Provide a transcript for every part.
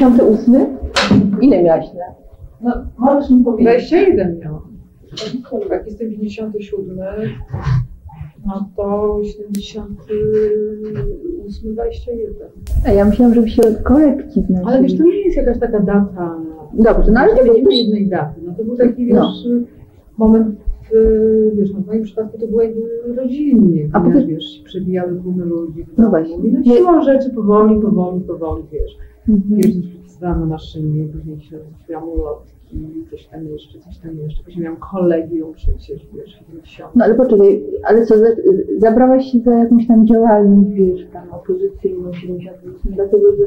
78? Ile miałaś lat? No, Możesz mi powiedzieć. 21 miałam. Jak jestem 57, no to 78, 21. A ja myślałam, że się korekcji znać. Ale wiesz, to nie jest jakaś taka data. Dobrze, no ale nie ma jednej daty. No to był taki, wiesz, No. moment, y, wiesz, no w moim przypadku to było jakby rodzinnie, A powiedz- wiesz, przebijały tłumy ludzi. No właśnie. No siłą rzeczy powoli, powoli, powoli, wiesz. Mhm. Pierwszy przepisywałam na maszynie, później się robiłam ulotki, coś tam jeszcze, coś tam jeszcze. Później miałam kolegium przecież, wiesz, 70. No ale poczekaj, ale co, za, zabrałaś się za jakąś tam działalność, wiesz, tam opozycyjną 78, dlatego że,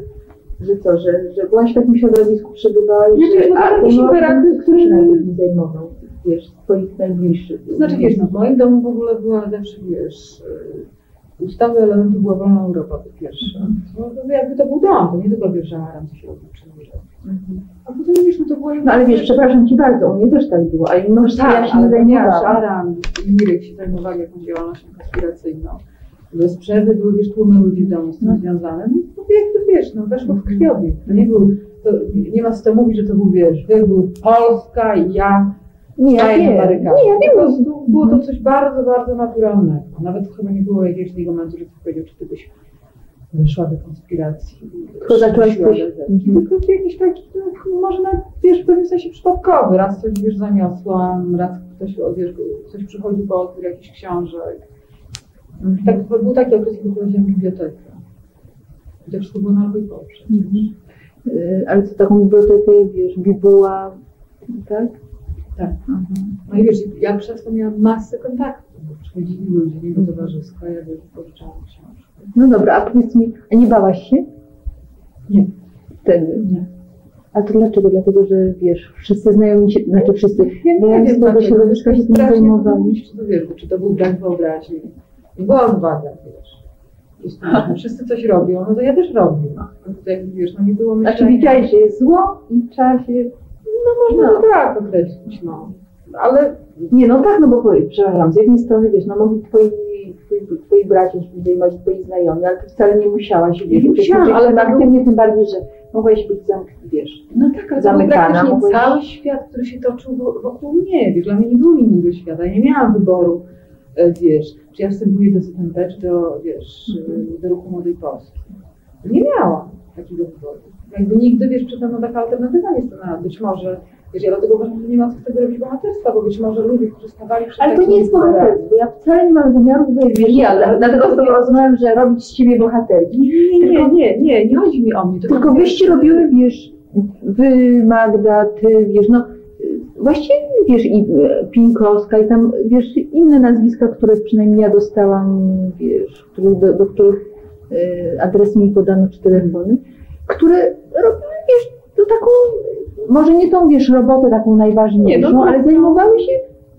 że co, że, że byłaś w takim środowisku, przebywałaś, Nie, że no, się no, kto się najbardziej zajmował, wiesz, swoich najbliższych. Znaczy, wiesz, no, w moim domu w ogóle była zawsze, wiesz, ustawy elementu była wolna Europa po pierwsze. No, to jakby to był dom, to nie tylko wiesz, że Aram coś robi, czy nie. Mhm. A potem wiesz, no to było. No ale wiesz, przepraszam Cię bardzo, u mnie też tak było, a mimo że ja tak, się nie ale zajmowałam. Aram i Mirek się zajmowali jakąś działalnością konspiracyjną, bez przerwy były wiesz, tłumy ludzi w domu z tym No. związane, no to jakby wiesz, no weszło w krwiobieg. To nie był, to nie ma co mówić, że to był, wiesz, to był Polska i ja, Nie, ja wiem, nie, ja Po wiem, prostu było to coś bardzo, bardzo naturalnego. Nawet chyba nie było jakiegoś takiego momentu, że ktoś powiedział, czy ty byś wyszła do konspiracji. Tylko zaczęłaś. Mhm. Tylko jakiś taki, no, może nawet, wiesz, w pewnym sensie przypadkowy. Raz coś, wiesz, zaniosłam, raz ktoś, wiesz, ktoś przychodził po odbiór jakichś książek. Tak, był taki okres, kiedy prowadziłam bibliotekę. I to wszystko było na albo i po przecież. Mhm. Y, Ale co, taką bibliotekę, wiesz, bibuła, tak? Tak. Mhm. No i wiesz, ja przez to miałam masę kontaktów, bo przychodzili ludzie, nie do towarzyska, ja wiesz, pożyczałam książki. No dobra, a powiedz mi, a nie bałaś się Nie, wtedy? nie. A to dlaczego? Dlatego, że wiesz, wszyscy znajomi się, znaczy wszyscy, Ja ja nie z wiem, tego dlaczego. środowiska się tym zajmowali. Czy to wiesz, czy to był brak wyobraźni? Nie była odwaga, wiesz. No, wszyscy coś robią, no to ja też robię. No, jak wiesz, no nie było myślenia. Znaczy widziałeś, że jest zło i trzeba się... No można No. to tak określić, no. Ale Nie, no tak, no bo przepraszam, z jednej strony, wiesz, no mogli twoi, twoi, twoi bracia się tym zajmować, twoi znajomi, ale ty wcale nie musiałaś, wiesz, Nie musiałam, ale w tym to był- aktywnie, tym bardziej, że mogłaś być zamk, wiesz. No tak, ale to był Zamykana, mogłeś- cały świat, który się toczył wo- wokół mnie. Wiesz, dla mnie nie było innego świata. Ja nie miałam wyboru, e, wiesz, czy ja wstępuję do ZNP, czy do, wiesz, e, do Ruchu Młodej Polski. Nie miałam takiego wyboru. Jakby nigdy, wiesz, przede mną taka alternatywa nie stanęła. Być może, wiesz, ja dlatego uważam, że nie ma co wtedy robić bohaterstwa, bo być może ludzie, którzy stawali przed Ale to nie jest bohaterstwo, ja wcale nie mam zamiaru tutaj, wiesz, Nie, ale- dlatego z tobą rozmawiam, że robić z ciebie bohaterki. Nie, nie, nie, nie, nie, nie chodzi mi o mnie. Tylko wyście robiły, wiesz, wy, Magda, ty, wiesz, no, właściwie, wiesz, i y, Pinkowska i tam, wiesz, inne nazwiska, które przynajmniej ja dostałam, wiesz, do, do których y, adres mi podano, czy telefony, które robiły, wiesz, to taką, może nie tą, wiesz, robotę taką najważniejszą, Nie, no to- ale zajmowały się,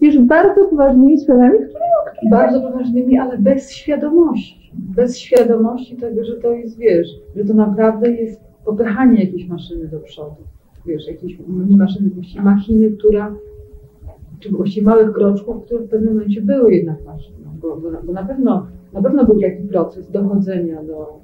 wiesz, bardzo poważnymi sprawami, które bardzo poważnymi, ale bez świadomości. Bez świadomości tego, że to jest, wiesz, że to naprawdę jest popychanie jakiejś maszyny do przodu. Wiesz, jakiejś maszyny, machiny, która, czy właściwie małych kroczków, które w pewnym momencie były jednak maszyną. Bo, bo, bo na pewno, na pewno był jakiś proces dochodzenia do,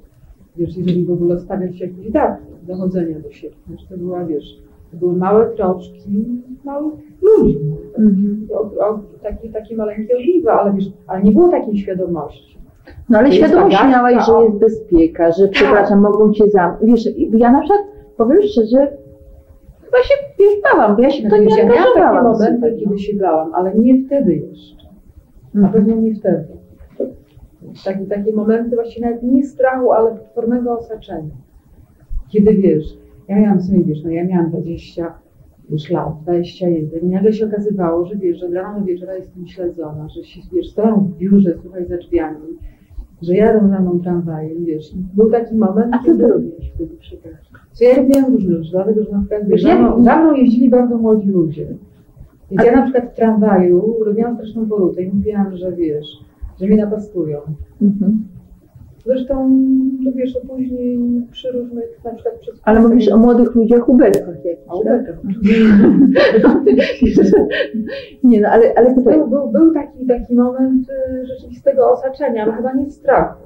wiesz, jeżeli w ogóle stawiać się jakiś dat, dochodzenia do siebie. Znaczy to była, wiesz, to były małe kroczki małych ludzi. No, Mhm. o, o, takie, takie maleńkie ogniwa, ale wiesz, ale nie było takiej świadomości. No ale To świadomość zagadka miałaś, że jest bezpieka, że przepraszam, mogą cię zamknąć. Wiesz, ja na przykład powiem szczerze, chyba się wiesz, bałam, bo ja się w to Znaczy, nie ja miałam takie angażowałam. momenty, kiedy no. się bałam, ale nie wtedy jeszcze. Na Mhm. pewno nie wtedy. Takie, takie momenty właśnie nawet nie strachu, ale potwornego osaczenia. Kiedy wiesz, ja miałam sobie, wiesz, no ja miałam 20 już lat, 21 i nagle się okazywało, że wiesz, że od rana do wieczora jestem śledzona, że się, wiesz, stoją w biurze, słuchaj, za drzwiami, że jadą za mną tramwajem, wiesz. Był taki moment, A co ty robisz wtedy, przepraszam? Co ja robiłam różne rzeczy, dlatego że na przykład wiesz, za, mną, za mną jeździli bardzo młodzi ludzie. Więc ja na przykład w tramwaju robiłam straszną porutę i mówiłam, że wiesz, że mnie napastują. Mhm. Zresztą, no wiesz, to później przy różnych, na przykład przy Ale mówisz o młodych ludziach, ubetkach jakichś, O tak? Nie no, ale, ale tutaj, Był, był, był taki, taki moment y, rzeczywistego osaczenia, ale chyba nie strachu.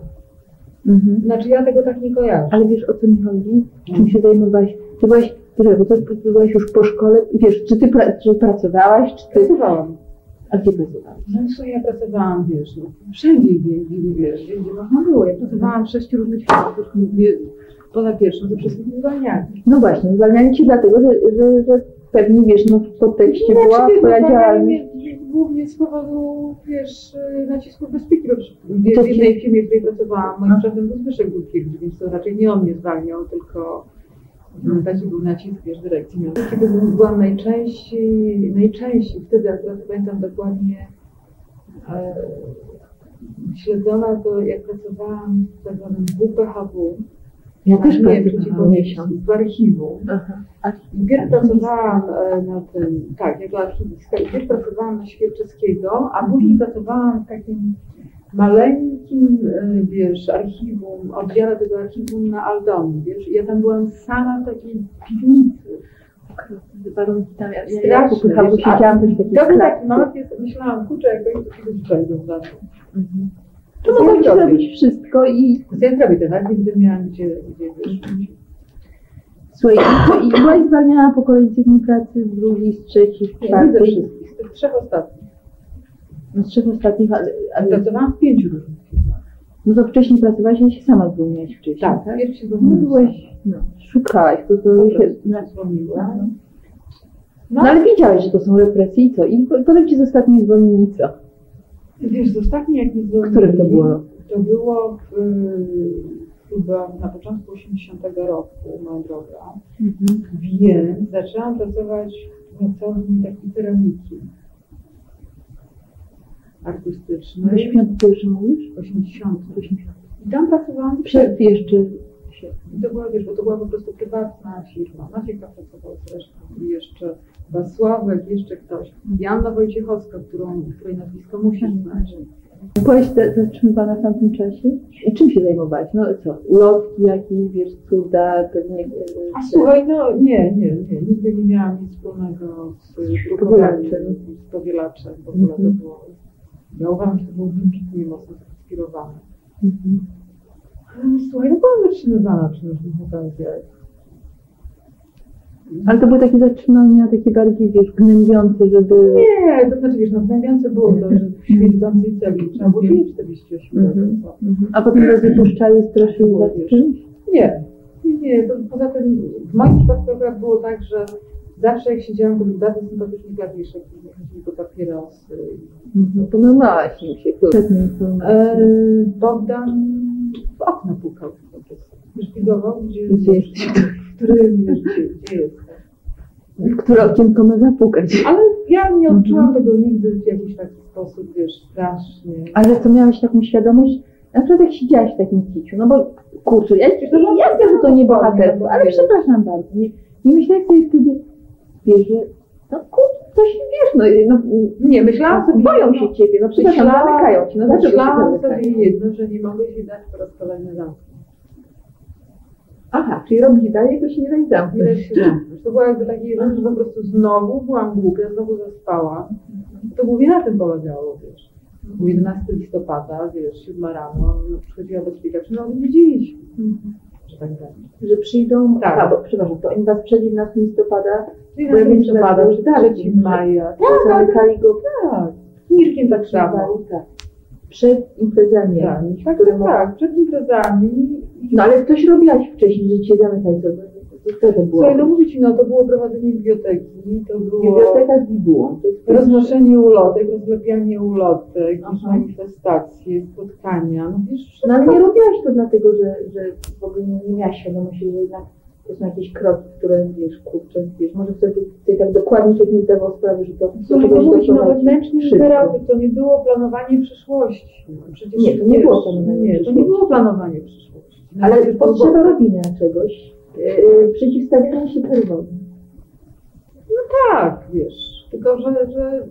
Mhm. Znaczy ja tego tak nie kojarzę. Ale wiesz o co mi chodzi? Czym się zajmowałaś? Ty byłaś, bo to byłaś już po szkole, wiesz, czy ty pra, czy pracowałaś, czy ty... Pracowałam. A gdzie pracowałaś? No ja pracowałam, wiesz, no, wszędzie, gdzie, gdzie, wiesz, gdzie, gdzie można było. Ja pracowałam w sześciu różnych firmach, poza pierwszą, to wszystkich zwalniali. No właśnie, zwalniali cię dlatego, że, że, że pewnie, wiesz, no w podtekście była Znaczy, twoja działalność. Głównie z powodu, wiesz, nacisków bezpieki, bo w jednej firmie, w której pracowałam, moim A. szefem był Zbyszek Górkiewicz, więc to raczej nie on mnie zwalniał, tylko mm, taki był nacisk, wiesz, dyrekcji. Kiedy byłam najczęściej, najczęściej, wtedy akurat pamiętam dokładnie, e, śledzona to jak pracowałam w tak zwanym WPHW, Ja też nie miesiąc. w archiwum. Najpierw pracowałam e, na tym, tak, jako archiwistka, najpierw pracowałam na Świerczyckiego, a później pracowałam w takim maleńkim, e, wiesz, archiwum, oddziale tego archiwum na Aldonie, wiesz, ja tam byłam sama w takiej piwnicy. warunki tam, ja, ja, ja Straszne, popychałam, bo wiesz, a siedziałam też w takiej To taki moment, myślałam, kurczę, jak oni tu kiedyś przejdą to. Mhm. To To mogłaś zrobię? zrobić wszystko i Co ja zrobię teraz, gdy miałam gdzie, gdzie wiesz, słuchaj, i, i byłaś zwalniana po jednej pracy, z drugiej, z trzeciej, z nie, nie ze czwartej, wszystkich, z tych trzech ostatnich. No z trzech ostatnich, ale, ale Pracowałam w pięciu różnych firmach. no to wcześniej pracowałaś, a się sama zwolniłaś wcześniej, Tak, tak? pierw się No byłaś, no, szukałaś, to, to się, prostu no, no. Ale wiedziałeś, że to są represje i co? I po- potem cię z ostatniej zwolnili co? wiesz, z ostatnim jak mnie W zwolnili, którym to było? To było w, chyba na początku 80 roku, moja droga. Mhm. Więc zaczęłam pracować w pracowni takiej ceramiki artystycznej. 81 mówisz? 80. I tam pracowałam Przed jeszcze. I to była, wiesz, bo to była po prostu prywatna firma. Maciek tam pracował zresztą i jeszcze chyba Sławek, jeszcze ktoś. Janna Wojciechowska, którą, której nazwisko musisz znać. Byłaś za- zatrzymywana w tamtym czasie? I czym się zajmowałaś? No co? Ulotki jakieś, wiesz, cuda, pewnie... e, A słuchaj, no nie, nie, nie, nigdy nie miałam nic wspólnego z drukowaniem, Powielaczem. z powielaczem. W ogóle to Mhm. było, ja uważam, że to było wybitnie mocno zainspirowane. Mhm. Ale Słuchaj, no byłam zatrzymywana przy różnych okazjach. Ale to były takie zatrzymania, takie bardziej, wiesz, gnębiące, żeby... Nie, to znaczy, wiesz, no gnębiące było to, że w śmierdzącej celi trzeba było siedzieć 48 lat. A potem was wypuszczali, straszyli was czymś? Nie, nie, nie. To, poza tym w moim przypadku akurat było tak, że zawsze jak siedziałam, to był bardzo sympatyczny klawiszek, który chodzili po papierosy. Mhm. Podobałaś mi się, informacje. E, Bogdan w okno pukał po prostu. Szpigował, gdzie, Gdzie jesteś? w którym, gdzie, gdzie jestem. W które okienko ma zapukać? Ale ja nie Mhm. odczułam tego nigdy w jakiś taki sposób, wiesz, strasznie. Ale to miałeś taką świadomość, na przykład jak siedziałaś w takim kiciu, no bo kurczę, ja, ja wiem, że to nie bohaterstwo, ale przepraszam bardzo, nie, nie myślałeś sobie wtedy, wiesz, że no kurczę, coś wiesz, no, no Nie, myślałam sobie... boją się ciebie, no Myślałam- zamykają cię, no dlaczego Myślałam sobie jedno, że nie mogę się dać po raz kolejny zamknąć. Aha, czyli robić dalej, to się nie da Nie zamknąć. To było jakby takie rzecz, że po prostu znowu byłam głupia, znowu zaspałam. To głównie na tym polegało, wiesz. Był 11 listopada, wiesz, 7 rano, no, przychodziła bezpieczeństwo, no ale wiedzieliśmy, że tak będzie. Że przyjdą, Tak. a bo przepraszam, to oni was przed 11 listopada, Bo ja wiem, że listopada, tak, tak. 3 maja. tak, zamykali go Tak, Mirkiem tak samo. Tak. Przed imprezami, Tak, tak, które tak, mogą... tak, przed imprezami. No ale coś robiłaś wcześniej, że cię zamykali, to, to, to było. Słuchaj, no mówię Ci, no to było prowadzenie biblioteki, to było Biblioteka z bibułą. To jest roznoszenie ulotek, rozlepianie ulotek, Aha. manifestacje, spotkania, no wiesz. No ale nie robiłaś to dlatego, że, że w ogóle nie, nie miałaś świadomości, że jednak to są jakieś kroki, które wiesz, kurczę, wiesz, może wtedy sobie tak dokładnie człowiek nie zdawał sprawy, że to do Słuchaj, czegoś no mówić, no doprowadzi wewnętrzny szybko. imperatyw, to nie było planowanie przyszłości. No, przecież Nie, to nie wiesz, było planowanie Nie, to nie przyszłości. było planowanie przyszłości. No, Ale przecież to potrzeba było- robienia czegoś, yy, przeciwstawiania się czerwonym. Tak, wiesz, tylko że, że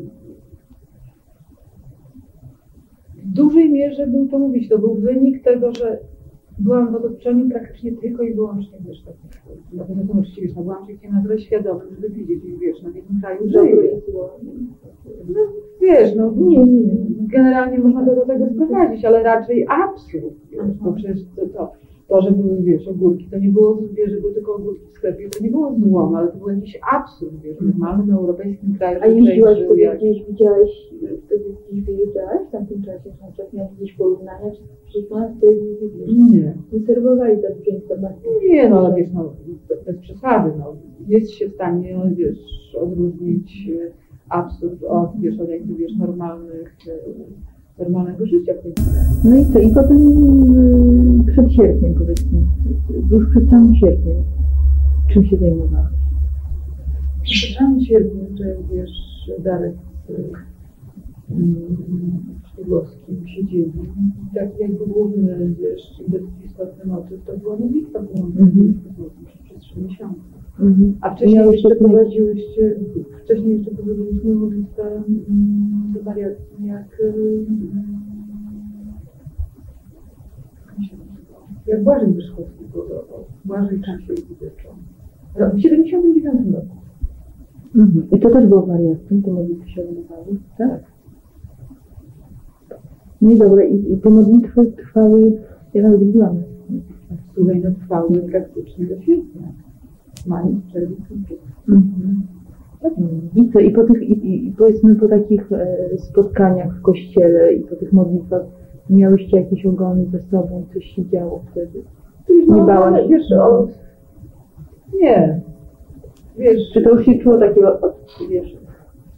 w dużej mierze był to mówić, to był wynik tego, że byłam w otoczeniu praktycznie tylko i wyłącznie, wiesz, no poza tym oczywiście, wiesz, no byłam człowiekiem na tyle świadomym, żeby wiedzieć, wiesz, no w jakim kraju żyję. No, wiesz, no Nie, nie, nie. generalnie można to do tego sprowadzić, ale raczej absurd. wiesz. wiesz, bo przecież to, to, to, że były, wiesz, ogórki, to nie było, wiesz, że były tylko ogórki w sklepie, to nie było złom, ale to był jakiś absurd, wiesz, w normalnym europejskim kraju. A jeździłaś wtedy jak- gdzieś, widziałaś, wtedy gdzieś wyjeżdżałaś w tamtym czasie, na przykład miałeś gdzieś porównania, czy przecież nas wtedy Nie. nie serwowali tak dużo informacji. Nie, no ale wiesz, no, bez przesady, no, jest się w stanie, no, wiesz, odróżnić e, absurd od, wiesz, od jakby, wiesz, normalnych, e, normalnego życia. No i co, i potem yy, przed sierpniem powiedzmy, już przed samym sierpniem, czym się zajmowałaś? W samym sierpniu, że wiesz, Darek mm, Szydłowski siedzieli, tak jakby główny, wiesz, istotny motyw, to była modlitwa połączona Mhm. przez przez trzy miesiące. Mhm. A wcześniej Miałeś jeszcze prowadziłyście, wcześniej jeszcze prowadziliśmy modlitwę do wariatki, jak mm, jak Błażej Wyszkowski budował. Błażej Czasiej Widyczą. W 79 roku. Mhm. I to też było wariatką, te modlitwy się odbywały, tak? No i dobra, i, i te modlitwy trwały, ja nawet byłam. Słuchaj, no trwały praktycznie do sierpnia. Maj, czerwiec. Mhm. I co, i po tych, i, i, powiedzmy po takich e, spotkaniach w kościele i po tych modlitwach, miałyście jakieś ogony ze sobą, coś się działo wtedy? Wiesz, Nie no, bałaś się? Wiesz, o, nie. Wiesz, Czy to już się czuło takiego, o, wiesz,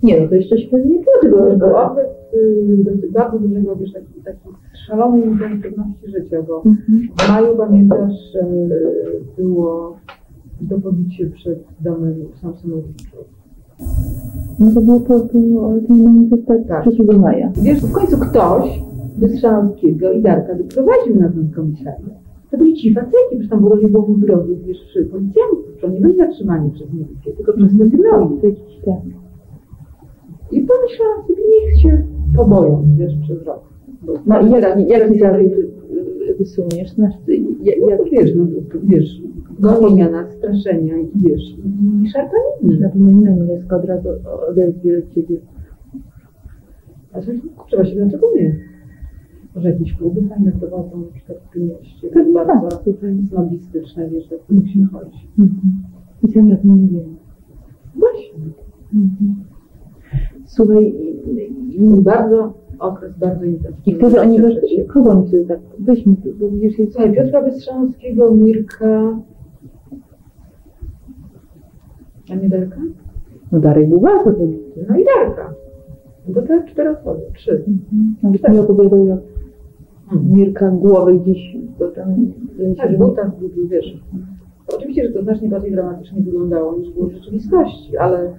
nie no, to jeszcze się pewnie nie czuło tego, Bo y, bardzo dużego, wiesz, takiej, takiej szalonej intensywności życia, bo Mhm. w maju, pamiętasz, y, było to pobicie przed domem Samsonowiczów. No to było po, po tej manifestacji Tak. 3 maja. Wiesz, w końcu ktoś Wystrzałowskiego i Darka doprowadził na ten komisariat. To byli ci faceci, przecież tam ogóle nie było mundurowych, wiesz, policjantów, to nie byli zatrzymani przez milicję, tylko przez te gnoje. To jakiś tak. I pomyślałam sobie, niech się poboją, wiesz, przez rok. No i jaki zarzut y, wysuniesz? Znaczy, ja, Ja, ja, wiesz, no to, wiesz, gonienia nas, straszenia i wiesz, i, szarpaniny. na pewno inna Mileska od razu odezwie do ciebie. A coś, trzeba się dlaczego nie? Może jakieś kluby fajne prowadzą, na przykład w tym mieście, Pewnie bardzo tak, słuchaj. snobistyczne, wiesz, do których się chodzi. Mhm. I sami o tym nie wiem. Właśnie. Mhm. Słuchaj, bardzo, okres bardzo intensywny. i wtedy oni weszli, kogo oni sobie tak, weźmy, tu, bo widzisz, jest... Słuchaj, Piotra Mirka, a nie Darka? No Darek był bardzo wybitny. No i Darka. No To te cztery osoby, trzy. Mhm. Nawet mi opowiadał, jak Mirka głowę gdzieś, bo tam... Tak, buta zgubił, wiesz. Oczywiście, że to znacznie bardziej dramatycznie wyglądało niż było w rzeczywistości, ale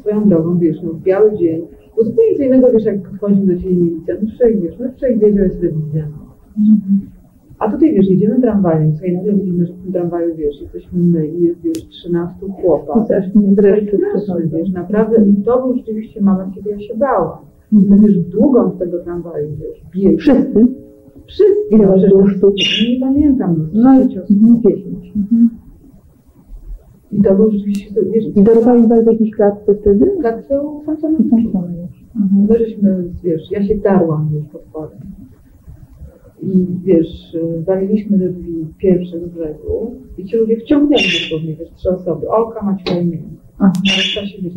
swoją drogą, wiesz, no w biały dzień, bo zupełnie co innego, wiesz, jak podchodził do ciebie milicja, no człowiek, wiesz, no człowiek wiedział, jest no. A tutaj, wiesz, jedziemy tramwajem, co nagle widzimy, że w tym tramwaju, wiesz, jesteśmy my i jest, wiesz, 13 chłopa. To dreszcze Straszne, przechodzą. wiesz, naprawdę, i to był rzeczywiście moment, kiedy ja się bałam. Mhm. My, wiesz, w długą z tego tramwaju, wiesz, biegł. Wszyscy? Wszyscy. Ile was przecież było sztuk? Nie pamiętam. No i dziesięć osób. mhm, 10. Mhm. I to był rzeczywiście, to, wiesz, I dorwali was w jakiejś klatce wtedy? tak I tam same już. Mhm. My żeśmy, wiesz, ja się darłam, wiesz, potworem. I wiesz, waliliśmy do drzwi pierwszych z brzegu i ci ludzie wciągnęli dosłownie, wiesz, trzy osoby. Olka, Maciła i mnie. Aha. A reszta się, wiesz,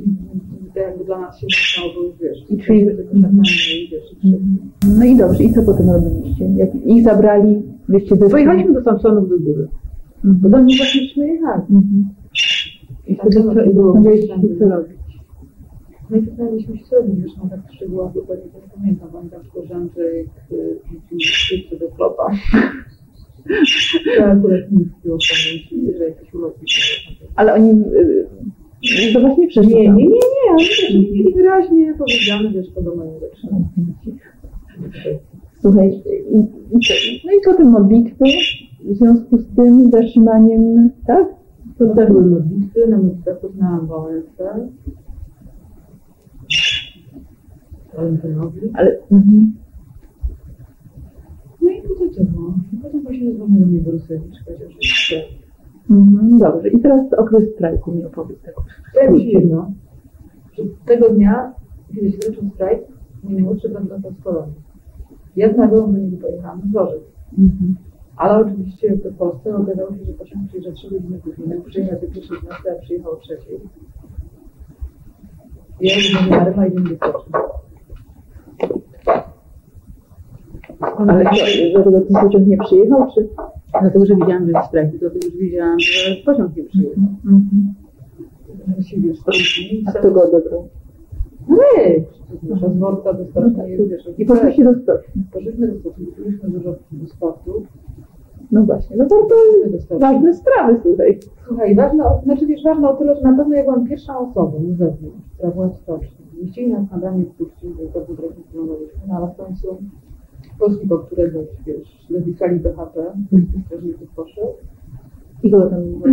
jakby dla nas się zaczęło, bo już, wiesz, I czyli- tylko szarpanie i wiesz, krzyk. No i dobrze, i co potem robiliście? Jak ich zabrali, wyście wyszli? Pojechaliśmy do Samsonów do góry. Bo Mhm. do nich właśnie jechali. Mhm. I wtedy to było tam, się, co robić. No i zastanawialiśmy się, co robić, już no tak szczegółowo to nie pamiętam, pamiętam tylko, że Andrzej y, rzucił szybce do klopa. To akurat nie w pamięci, że jakiś ulotnik. Ale oni y, do was nie przyszli Nie, tam? nie, nie, nie, też mieli wyraźnie powiedziane, wiesz, po domu lepsze. Słuchaj, i, i no i potem modlitwy w związku z tym zatrzymaniem, tak? Były modlitwy, na modlitwach poznałam Wałęsę. Walentynowi. Ale, mhm. No i potem co było? I Potem właśnie zadzwonił do mnie Borusewicz, powiedział, że chce. Mhm, dobrze. I teraz okres strajku mi opowiedz tak. Powiem Ci jedno, że tego dnia, kiedy się zaczął strajk, najmłodszy brat wracał z Polonii. Ja z nagłą do niego pojechałam w dworzec. Mhm. Ale oczywiście w Polsce okazało się, że pociąg przyjeżdża 3 godziny później. Przyjechał o pierwszej 15, a przyjechał o trzeciej. Do Maryma i do Stocznia. Ale dlatego ten pociąg nie przyjechał, czy? Dlatego, że widziałam, że jest strajk, dlatego, że widziałam, że pociąg nie przyjechał. Mhm. Właściwie wiesz, A kto go odebrał? My! Nasza z worka do Stocznia jest, wiesz, I poszliście do stoczni. Poszliśmy do Stocznia, kupiliśmy dużo do sportu. No właśnie, no to, to Poszliśmy ważne sprawy, słuchaj. Słuchaj, ważne, znaczy wiesz, ważne o tyle, że na pewno ja byłam pierwszą osobą z zewnątrz, która była w stoczni. Nie chcieli nas na danie wpuścić, bo drogo planowaliśmy, no ale w końcu Polski, po którego, wiesz, wypisali BHP, strażników poszedł. I kogo tam było?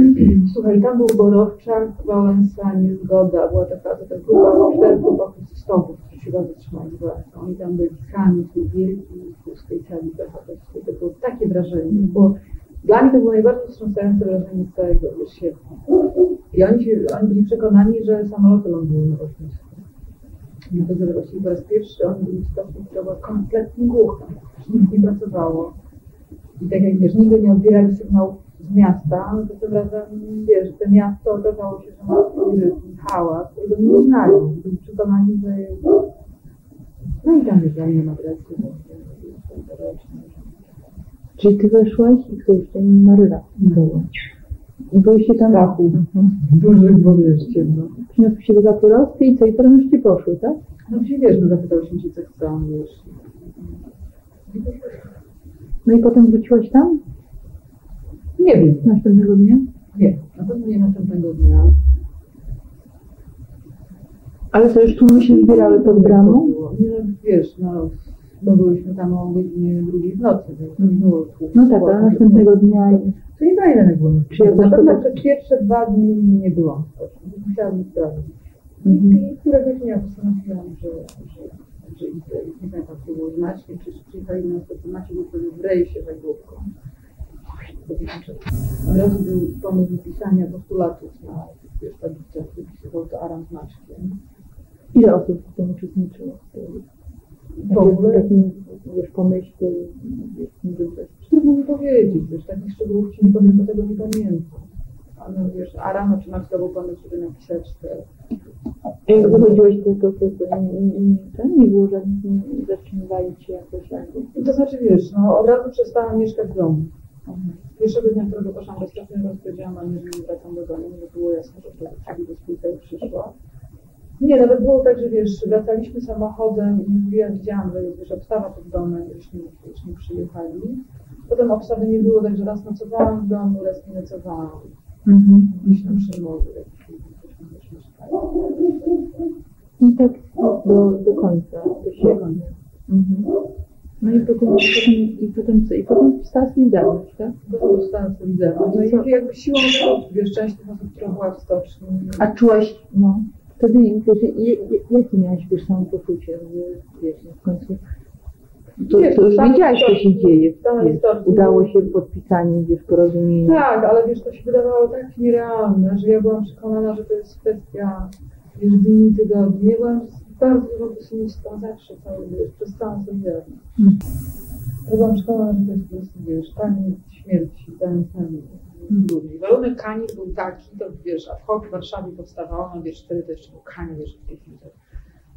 Słuchaj, tam był Borowczak, Wałęsa, Niezgoda, była taka, taka grupa czterech chłopaków z stogów, którzy się bardzo trzymali z Wałęsą. Oni tam byli sami w tej wielkiej, pustej sali BHP. To było takie wrażenie, bo dla mnie to było najbardziej wstrząsające wrażenie z całego sierpnia. I oni, się, oni byli przekonani, że samoloty lądują na lotnisku. Dlatego, że właściwie po raz pierwszy oni byli w stopniu, która była kompletnie głucha. Nic nie pracowało. I tak jak wiesz, nigdy nie odbierali sygnałów z miasta, no to tym razem, wiesz, to miasto okazało się, że ma swój rytm, hałas, którego nie znali. Byli przekonani, że jest... No i tam nie ma presji. Czyli ty weszłaś i kto jeszcze Maryla była. I byłyście tam... Strachu. Mhm. Dużych, bo wiesz, ciemno. Przyniosły się do papierosy i co? I potem już ci poszły, tak? No się wiesz, no zapytałyśmy się, co chcą, wiesz. No i potem wróciłaś tam? Nie wiem, Następnego dnia? nie, na pewno nie następnego dnia. Ale to już tłumy się zbierały pod bramą? Nie, wiesz, no, bo byliśmy tam o godzinie drugiej w nocy, więc nie było tłumu. No tak, ale następnego dnia... To nie jak było. Czy jak na pewno to- przez pierwsze dwa dni nie byłam w. Musiałam sprawdzić. Mhm. I któregoś dnia postanowiłam, że, że, że idę. Nie pamiętam, co było z Maćkiem, czy czy na stację. Maciek był wtedy w rejsie żaglówką. Od razu był pomysł pisania postulatów na tablicach, wypisywał to Aram z Maćkiem. Ile osób w tym uczestniczyło? W ogóle takim, wiesz, pomyśle, trudno mi powiedzieć, wiesz, takich szczegółów ci nie powiem, bo tego nie pamiętam. Ale wiesz, Aram czy Maćka był pomysł, żeby napisać te A jak wychodziłeś, to, to, to, nie, było żadnych, zatrzymywali cię jakoś. To znaczy, wiesz, no od razu przestałam mieszkać w domu. Pierwszego dnia, którego poszłam do strefy, rozpowiedziałam mamie, że nie wracam do domu, bo było jasne, że to sobie do spółka już przyszła. Nie, nawet było tak, że wiesz, wracaliśmy samochodem i ja widziałam, że jest wiesz, obstawa pod domem, już nie, już nie przyjechali. Potem obstawy nie było, także raz nocowałam w domu, raz nie nocowałam. Mhm. Gdzieś tam mieszkali. I tak do, do końca, do siebie. Mhm. No i potem, potem, i potem co? I potem stała Solidarność, tak? To została Solidarność. No i jakby siłą wiesz, część tych osób, która była w stoczni, A czułaś, no, wtedy, wiesz, jakie miałaś, wiesz, samopoczucie, wiesz, w końcu, to, Wiesz, to już wiedziałaś, co się dzieje, wiesz, udało się podpisanie, wiesz, porozumienia. Tak, ale wiesz, to się wydawało tak nierealne, że ja byłam przekonana, że to jest kwestia wiesz, dni, tygodni. Ja byłam bardzo dużą pesymistą zawsze, cały, wiesz, przez całą Solidarność. Mm. Byłam przekonana, że to jest po prostu, wiesz, koniec śmierci, ten ten ludzi. Warunek kani był taki, to wiesz, ad hoc w Warszawie powstawało, no wiesz, wtedy to jeszcze był kani, wiesz, w tej chwili to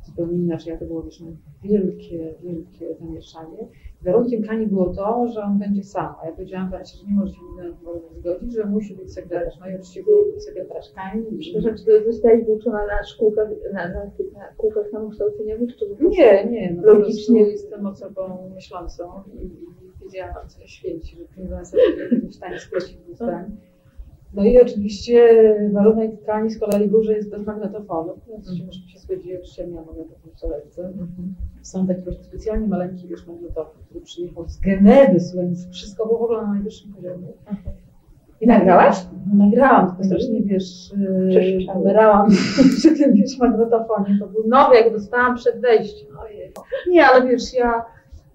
zupełnie inaczej, a to było, wiesz, wielkie, wielkie zamieszanie. Warunkiem Kani było to, że on będzie sam. A ja powiedziałam Wasi, że nie może się nigdy zgodzić, że musi być sekretarz. No i oczywiście był sekretarz Kani. Przepraszam, czy ty zostałaś włóczona na szkółkach, na, na, na kółkach samokształceniowych, czy Nie, nie, no Logicznie. jestem osobą myślącą i, i wiedziałam, co się święci, że nie będę sobie w stanie splecić dwóch zdań. No i oczywiście warunek Kani z kolei że jest bez magnetofonu, więc się myśmy się zgodziły, że nie ma magnetofonu w torebce. Są taki właśnie specjalnie maleńki wiesz, magnetofon, który przyjechał z Genewy, słuchaj, wszystko było w ogóle na najwyższym poziomie. I nagrałaś? No, nagrałam, tylko strasznie, wiesz, yy, Przeszczało. pobierałam przy tym, wiesz, magnetofonie. To był nowy, jak dostałam przed wejściem. Ojej. Nie, ale wiesz, ja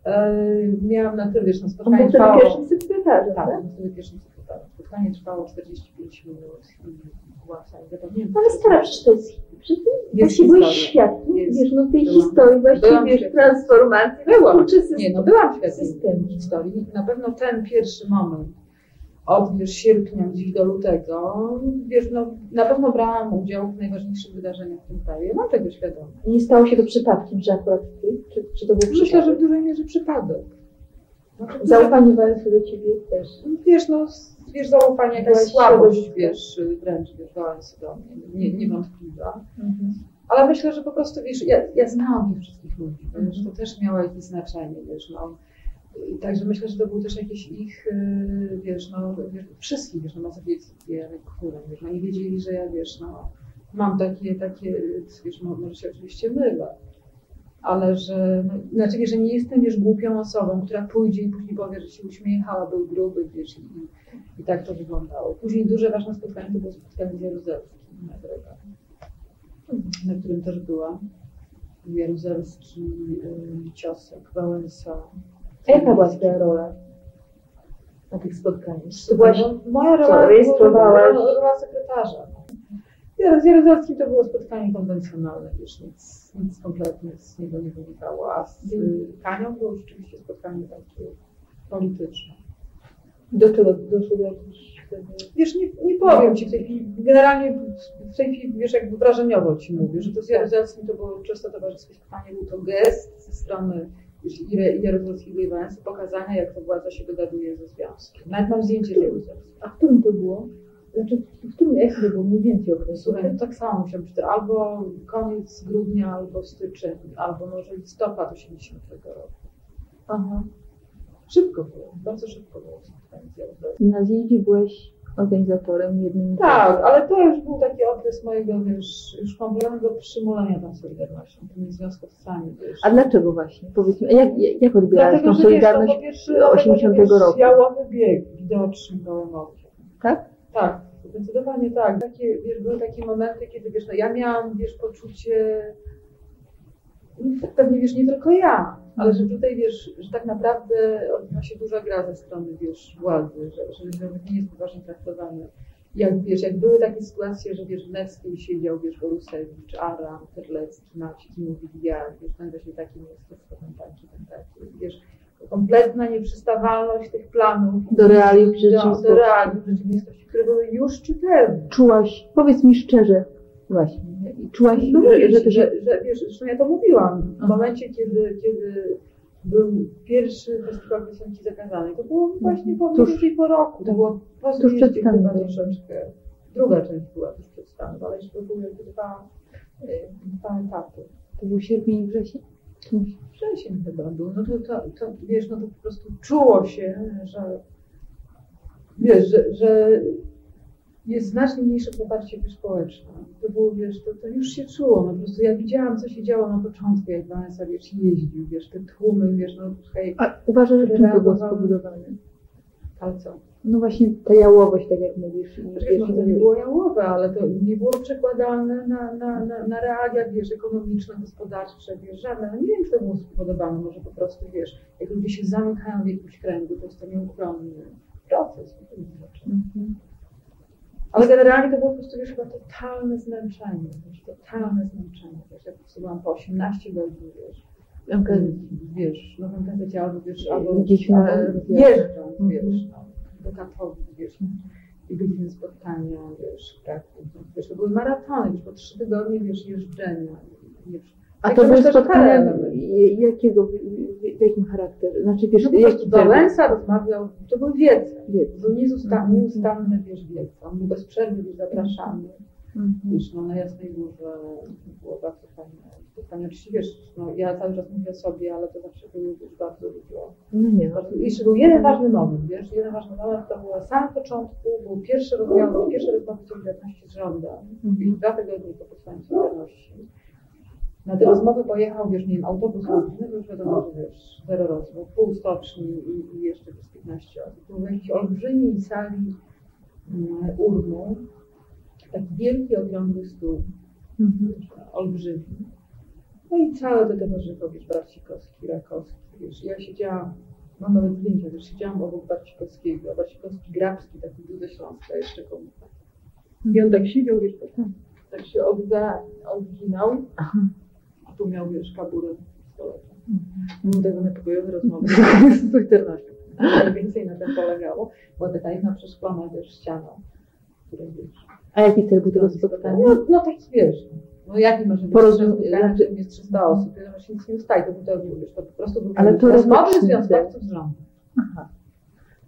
yy, miałam na tyle, wiesz, no On spotkanie był wtedy pierwszym sekretarzem, Tak, tak? wtedy pierwszym. Spotkanie trwało 45 minut i była w sali zapomnienia. No ale stara, przecież to jest Przecież właśnie byłeś świadkiem, wiesz, no tej Byłam. historii właśnie, Byłam wiesz, transformacji. Byłam. Nie, no byłam świadkiem System. historii. Na pewno ten pierwszy moment od wiesz, sierpnia gdzieś do lutego, wiesz, no, na pewno brałam udział w najważniejszych wydarzeniach w tym kraju. Mam tego świadomość. Nie stało się to przypadkiem, że akurat ty? Czy, czy to był Myślę, że w przypadek? dużej mierze przypadek. Znaczy, Zaufanie Wałęsy do ciebie też. Wiesz, no, wiesz, zaufanie, jakaś słabość, wiesz, wręcz, wiesz, do mnie, nie, niewątpliwa. Mhm. Ale myślę, że po prostu, wiesz, ja, ja znałam tych wszystkich ludzi, Mhm. wiesz, to też miało jakieś znaczenie, wiesz, no. I Także myślę, że to był też jakiś ich, y, wiesz, no, wiesz, wszystkich, wiesz, no, mazowieckie, które, wiesz, no, nie wiedzieli, że ja, wiesz, no, mam takie, takie, wiesz, mo- może się oczywiście mylę, ale że, no, znaczy, wiesz, że nie jestem, wiesz, głupią osobą, która pójdzie i później powie, że się uśmiechała, był gruby, wiesz, i, i tak to wyglądało. Później duże ważne spotkanie to było spotkanie z Jaruzelskim na na którym też byłam. Jaruzelski, y, Ciosek, Wałęsa. A jaka była twoja rola na tych spotkaniach? To byłaś była moja rola, rejestrowałaś? była rola sekretarza. Z Jaruzelskim to było spotkanie konwencjonalne, już nic, nic kompletnie z niego nie wynikało, a z y, Kanią było rzeczywiście spotkanie takie polityczne. do czego doszło do jakichś. Wiesz, nie, nie powiem Ci w tej chwili, generalnie w tej chwili, wiesz, jakby wrażeniowo Ci mówię, że to z Jaruzelskim to było czysto towarzyskie spotkanie, był to gest ze strony Jaruzelskiego i Wałęsy, pokazania, jak to władza się dogaduje ze związkiem. Nawet mam zdjęcie z. A w którym to było? Znaczy, w którym jak to było mniej więcej okresu? Słuchaj, no tak samo musiał być to albo koniec grudnia, albo styczeń, albo może listopad 80 roku. Aha. Szybko było, bardzo szybko było. Na zjeździe byłeś organizatorem jednym Tak, ale to już był taki okres mojego, wiesz, już kompletnego przymulenia tą Solidarnością, tymi związkowcami, wiesz. A dlaczego właśnie? Powiedz mi, jak, jak odbierałaś tą że wiesz, solidarność? to po pierwsze, dlatego, że, 80 wiesz, roku. Jałowy bieg widoczny gołym okiem. Tak? Tak, zdecydowanie tak. Takie, wiesz, były takie momenty, kiedy wiesz, no ja miałam, wiesz, poczucie, pewnie wiesz, nie tylko ja, ale że tutaj wiesz, że tak naprawdę odbywa się duża gra ze strony, wiesz, władzy, że, że związek nie jest poważnie traktowany. Jak wiesz, jak były takie sytuacje, że wiesz, w Neckiej siedział, wiesz, Borusewicz, Aram, Terlecki, Maciek i mówili, ja, wiesz, ten właśnie taki jest, ten taki, ten taki, wiesz, kompletna nieprzystawalność tych planów Do realiów rzeczywistości. do realiów rzeczywistości, które były już czytelne. Czułaś, powiedz mi szczerze, właśnie, czułaś, No że, wiesz, że, że, że, wiesz, zresztą ja to mówiłam, w momencie, kiedy, kiedy był pierwszy festiwal piosenki zakazanej, to było właśnie po Tuż- mniej po roku, to było po Tuż przed chyba troszeczkę. Druga część była tuż przed stanem, ale jeszcze były dwa, y, dwa etapy. To był sierpień i wrzesień? Wrzesień chyba był, no to, to, to wiesz, no to po prostu czuło się, że wiesz, że, że jest znacznie mniejsze poparcie społeczne. To było, wiesz, to, to już się czuło, no po prostu ja widziałam, co się działo na początku, jak Wałęsa, wiesz, jeździł, wiesz, te tłumy, wiesz, no hej, A uważasz, że czym to było spowodowane? ale co? No właśnie ta jałowość, tak jak mówisz. No, to nie było jałowe, ale to nie było przekładalne na, na, na, na realia, wiesz, ekonomiczne, gospodarcze, wiesz, żadne. No nie wiem, czy to było spowodowane, może po prostu, wiesz, jak ludzie się zamykają w jakimś kręgu, to jest to nieuchronny proces. Mhm. Ale generalnie to było po prostu, wiesz, chyba totalne zmęczenie, wiesz, totalne zmęczenie, wiesz, jak po po 18 godzin, wiesz, wiesz, no gazecie albo, wiesz, albo, albo jeżdżąc, Mhm. wiesz, no, do Katowic, wiesz, i godziny spotkania, wiesz, tak, wiesz, to były maratony, wiesz, po trzy tygodnie, wiesz, jeżdżenia, wiesz. A Także to były spotkania jakiego, jakim charakterze? Znaczy wiesz, No jaki? Wałęsa rozmawiał, to był Wiec. to był nieustanny, Mhm. nieustanny, wiesz, wiec, on był bez przerwy, zapraszany. Mhm. Wiesz, no na Jasnej Górze było bardzo fajne spotkanie. Oczywiście wiesz, no, ja cały czas mówię o sobie, ale to zawsze były wiesz, bardzo dużo. No nie, no. Jeszcze był jeden ważny moment, wiesz, jeden ważny moment to było na samym początku, był pierwszy rozmowy, pierwsze rozmowy Solidarności z rządem, Mhm. dwa tygodnie po powstaniu Solidarności. Na te rozmowy pojechał, wiesz, nie wiem, autobus to już wiadomo, że wiesz, zero rozmów, pół stoczni i, i jeszcze przez 15 osób. To był jakiś olbrzymiej sali mm, urnu, taki wielki, okrągły stół, Mhm. olbrzymi. No i całe to towarzystwo, wiesz, Barcikowski, Rakowski, wiesz, ja siedziałam, mam nawet zdjęcia, wiesz, siedziałam obok Barcikowskiego, a Barcikowski Grabski, taki był ze Śląska, jeszcze komuś. I on tak siedział, wiesz, tak, tak się odga, odginął, a tu miał, wiesz, kaburę pistoletem. Był tego niepokojowe rozmowy z Twitternością. Ale więcej na tym polegało. Była taka jedna przeszklona, wiesz, ściana, której, wiesz, A jaki cel był tego spotkania? no, no taki wiesz. No jaki może być Porozum- jest 300 osób, to się nic nie ustaje, to, wiesz, to po prostu był Ale to rozmowy związkowców z rządem. Aha.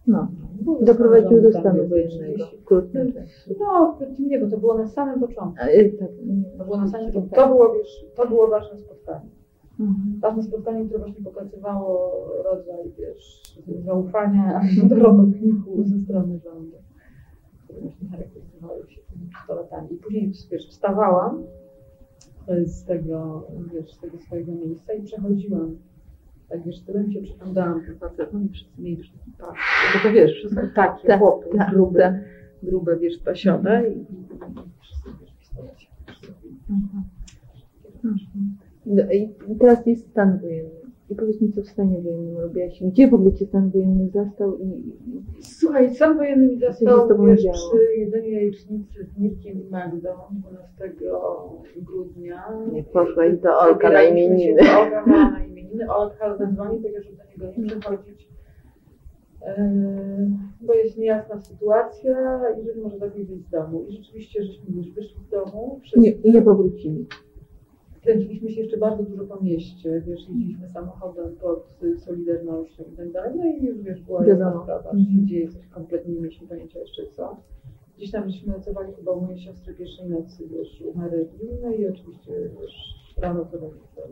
No, Były doprowadził do stanu wojennego. oczywiście. w krótkim czasie. No, nie, bo to było na samym początku. A, y, tak. To było na samym początku. To było, wiesz, to było ważne spotkanie. Mhm. Ważne spotkanie, które właśnie pokazywało rodzaj, wiesz, zaufania do robotników ze strony rządu, które charakteryzowały się tymi pistoletami. I później, wiesz, wstawałam z tego, wiesz, z tego swojego miejsca i przechodziłam. Tak, wiesz, tyłem się przyglądałam tym facetom i wszyscy mieli już taki pas. Bo to wiesz, wszystko takie Tak, chłopy, tak, grube, tak. grube, wiesz, pasione i, i, wszyscy, wiesz, pistoleci. Mhm. No i teraz jest stan wojenny. I powiedz mi, co w stanie wojennym robiłaś? Gdzie w ogóle cię stan wojenny zastał i, Słuchaj, sam wojenny mi się został z tobą wiesz, przy jedzeniu jajecznicy z Mirkiem i Magdą 12 grudnia. Nie poszłaś do Olka na imieniny. Olka ma na imieniny. Olka zadzwoni, powiedział, że do niego nie przychodzić, e, bo jest niejasna sytuacja i że może lepiej wyjść z domu. I rzeczywiście, żeśmy już wyszli z domu. Wszyscy nie, nie powrócili. Kręciliśmy się jeszcze bardzo dużo po mieście, wiesz, jeździliśmy samochodem pod y, Solidarnością i tak dalej, no i już wiesz, była Wiadomo. sprawa, że Mhm. się dzieje coś kompletnie nie mieliśmy pojęcia jeszcze co. Gdzieś tam żeśmy nocowali chyba u mojej siostry pierwszej nocy, wiesz, u no i oczywiście, wiesz, rano to będzie to,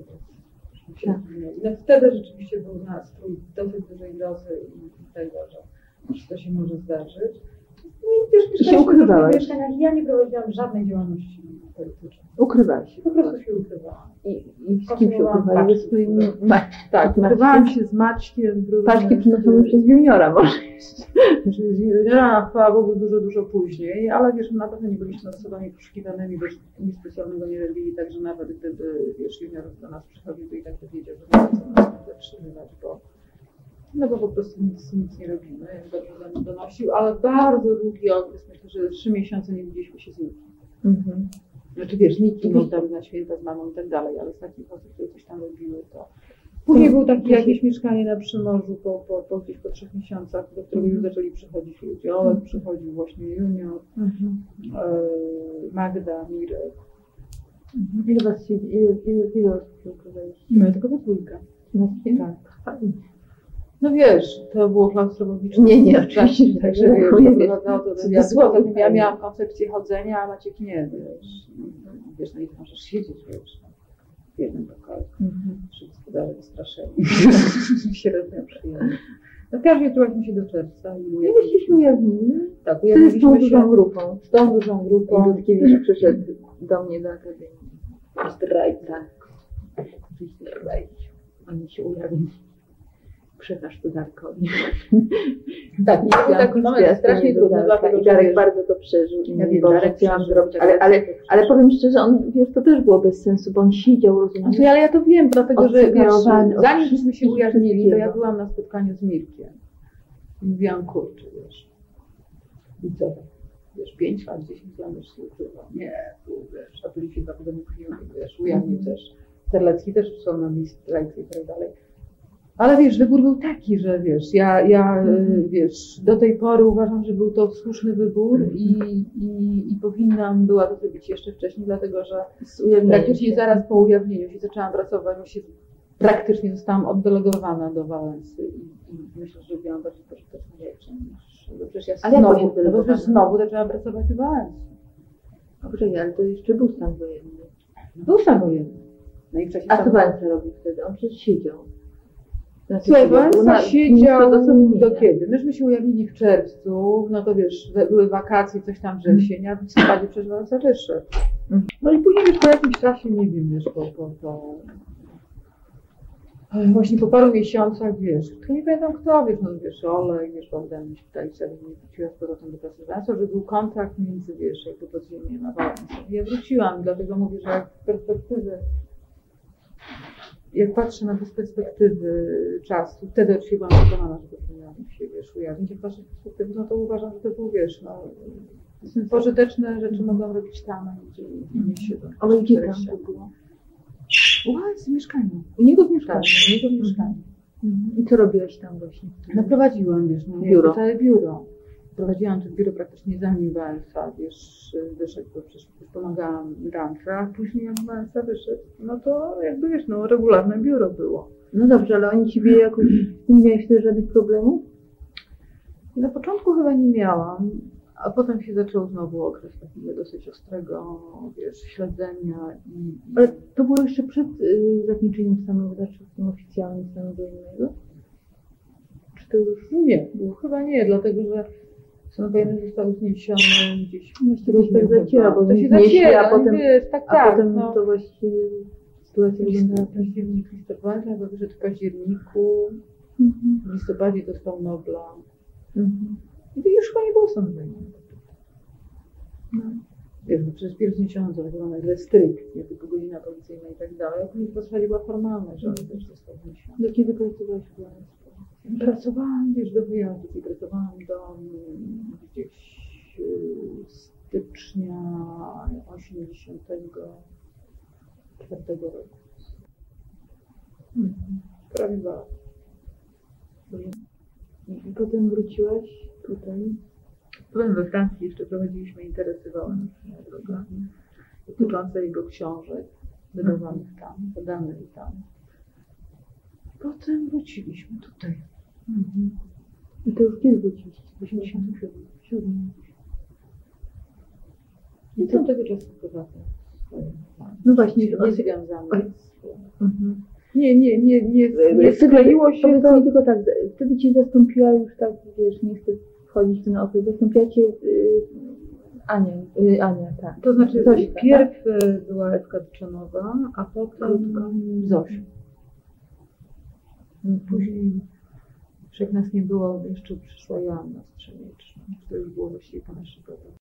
Tak. No wtedy rzeczywiście był nastrój dosyć dużej grozy i tego, że wszystko się może zdarzyć. I w ukrywałaś. ja nie prowadziłam żadnej działalności politycznej. Ukrywałaś się. Po prostu się ukrywałam. I, i z kim się ukrywali? Ze swoimi ma, Tak, Maćkiem. ukrywałam się z Maćkiem. paczki przynoszone przez juniora może. Z Juniora, chwała Bogu, dużo, dużo później, ale wiesz, na pewno nie byliśmy osobami poszukiwanymi, bo nic specjalnego nie robili, także nawet gdyby, wiesz, Junior do nas przychodził, to i tak by wiedział, że nie ma co nas zatrzymywać, bo no bo po prostu nic, nic nie robimy, dobrze do nas donosił, ale bardzo długi okres, myślę, że trzy miesiące nie widzieliśmy się z nikim. Mhm. Znaczy wiesz, nikt nie tam na święta z mamą i tak dalej, ale z takich osób, które coś tam robiły, to... Później było takie jakieś mieszkanie na Przymorzu po, po, po gdzieś po trzech miesiącach, do którego już zaczęli przychodzić ludzie. Olek przychodził właśnie Junior, Mhm. e, Magda, Mirek. Mhm. Ile was się, ile, ile, ile osób ukrywaliście? My tylko we dwójkę. Tak. No wiesz, to było klaustrofobiczne. Nie, nie, oczywiście, że tak. Także wiesz, doprowadzało to ja, ja miałam koncepcję chodzenia, a Maciek nie, wiesz. Wiesz, no i możesz siedzieć, wiesz, w jednym pokoju. Mhm. Przy gospodarze wystraszeni. Średnio przyjemnie. No w każdym razie czułaśmy się do czerwca i I wyszliśmy ujawnili. Tak, Wtedy z tą ujawniliśmy dużą grupą. z tą dużą I grupą. Dudkiewicz przyszedł do mnie do akademii. Zdrajca. Zdrajcił. Oni się ujawnili. Przekaż to Darkowi. Tak, to był taki moment strasznie trudny, dlatego Darek bardzo to przeżył. I ja wiem, Boże, Darek chciałam zrobić, tak, ale, ale, ale powiem szczerze, on, wiesz, to też było bez sensu, bo on siedział, rozumiesz? Znaczy, ale ja to wiem, dlatego że wiesz, zanim żeśmy się ujawnili, to ja byłam na spotkaniu z Mirkiem. Mówiłam, kurczę, wiesz. I co? Wiesz, 5 lat, 10 lat już ukrywał. Nie, tu wiesz, a tu się zawodę mówił, wiesz, ujawnił też. Terlecki też przysłał na zdrajcy i tak dalej. Ale wiesz, wybór był taki, że wiesz, ja, ja y, wiesz, do tej pory uważam, że był to słuszny wybór i, i, i powinnam była to zrobić jeszcze wcześniej, dlatego że Praktycznie zaraz po ujawnieniu się zaczęłam pracować, się praktycznie zostałam oddelegowana do Wałęsy i, i myślę, że robiłam bardziej pożyteczne rzeczy niż, przecież ja Ale znowu, no bo przecież znowu zaczęłam pracować Wałęsy. A Poczekaj, ale to jeszcze był stan wojenny. Był stan wojenny. No i w czasie A co Wałęsa robił wtedy? On przecież siedział. Znaczy, Słuchaj, Wałęsa siedział do kiedy? Myśmy się ujawnili w czerwcu, no to wiesz, były wakacje, coś tam wrzesień, a w listopadzie przecież Wałęsa wyszedł. No i później już po jakimś czasie, nie wiem, wiesz, po, po, po właśnie po paru miesiącach, wiesz, tylko nie pamiętam kto, wiesz, no wiesz, Olek, wiesz, Bogdan mi się tutaj sobie nie wróciła z powrotem do pracy Wałęsa, że był kontakt między, wiesz, jakby podziemiem a Wałęsą. I ja wróciłam, dlatego mówię, że jak z perspektywy jak patrzę na to z perspektywy czasu, wtedy oczywiście byłam przekonana, że to powinnam się wiesz, ujawnić. Jak patrzę z perspektywy, no to uważam, że to był, wiesz, no, Pożyteczne rzeczy mogłam robić tam, a nigdzie nie się do Ale gdzie tam to było? U was w mieszkaniu. U niego w Tak, mieszkaniu. u niego w mieszkaniu. Mhm. I co robiłaś tam właśnie? Naprowadziłam, wiesz, no, Biuro. całe biuro. Prowadziłam to biuro praktycznie zanim Wałęsa, wiesz, wyszedł, bo przecież pomagałam Rantra, a później jak Wałęsa wyszedł, no to jakby, wiesz, no regularne biuro było. No dobrze, ale oni ciebie jakoś, nie miałeś wtedy żadnych problemów? Na początku chyba nie miałam, a potem się zaczął znowu okres takiego dosyć ostrego, wiesz, śledzenia i... Ale to było jeszcze przed y, zakończeniem stanu wydawczym oficjalnym stanu wojennego? Czy to już... Nie, było chyba nie, dlatego że stan wojenny został zniesiony gdzieś Właściwie się tak zaciera, bo to się zaciera, a potem, wiesz, tak, a tak, potem no. to właściwie sytuacja wyglądała tak. październik, listopad, chyba wyszedł w październiku, Mhm. w listopadzie dostał Nobla. Mhm. I to już chyba nie było wojennego. No. Wiesz, bo przecież pierw zniesiono tak zwane restrykcje, typu godzina policyjna i tak dalej, a później w zasadzie była formalność, że on też został zniesiony. Do kiedy pracowałaś w Gdańsku? Pracowałam, wiesz, do wyjazdu i pracowałam do gdzieś y, stycznia 84 roku. Mhm. Prawie dwa lata. I potem wróciłaś tutaj? Byłem we Francji, jeszcze prowadziliśmy interesy Wałęsy dotyczące jego książek wydawanych tam, wydanych tam. Potem wróciliśmy tutaj. Mhm. I to już kiedy wróciliście? W 87. Siódmym. I do tego czasu swoje No właśnie, nie o- związane. Mhm. Nie, nie, nie, nie, nie Nie skleiło się Powiedz to. mi tylko tak, wtedy cię zastąpiła już tak, wiesz, nie chcę wchodzić w ten okres, zastąpiła cię y, Ania, y, Ania, tak. To znaczy, Zośka, pierw y, była Ewka Tyczanowa, a potem. Zosia. Mhm. Później, jak nas nie było, jeszcze przyszła Joanna Strzemieczna. To już było właściwie po naszych godach.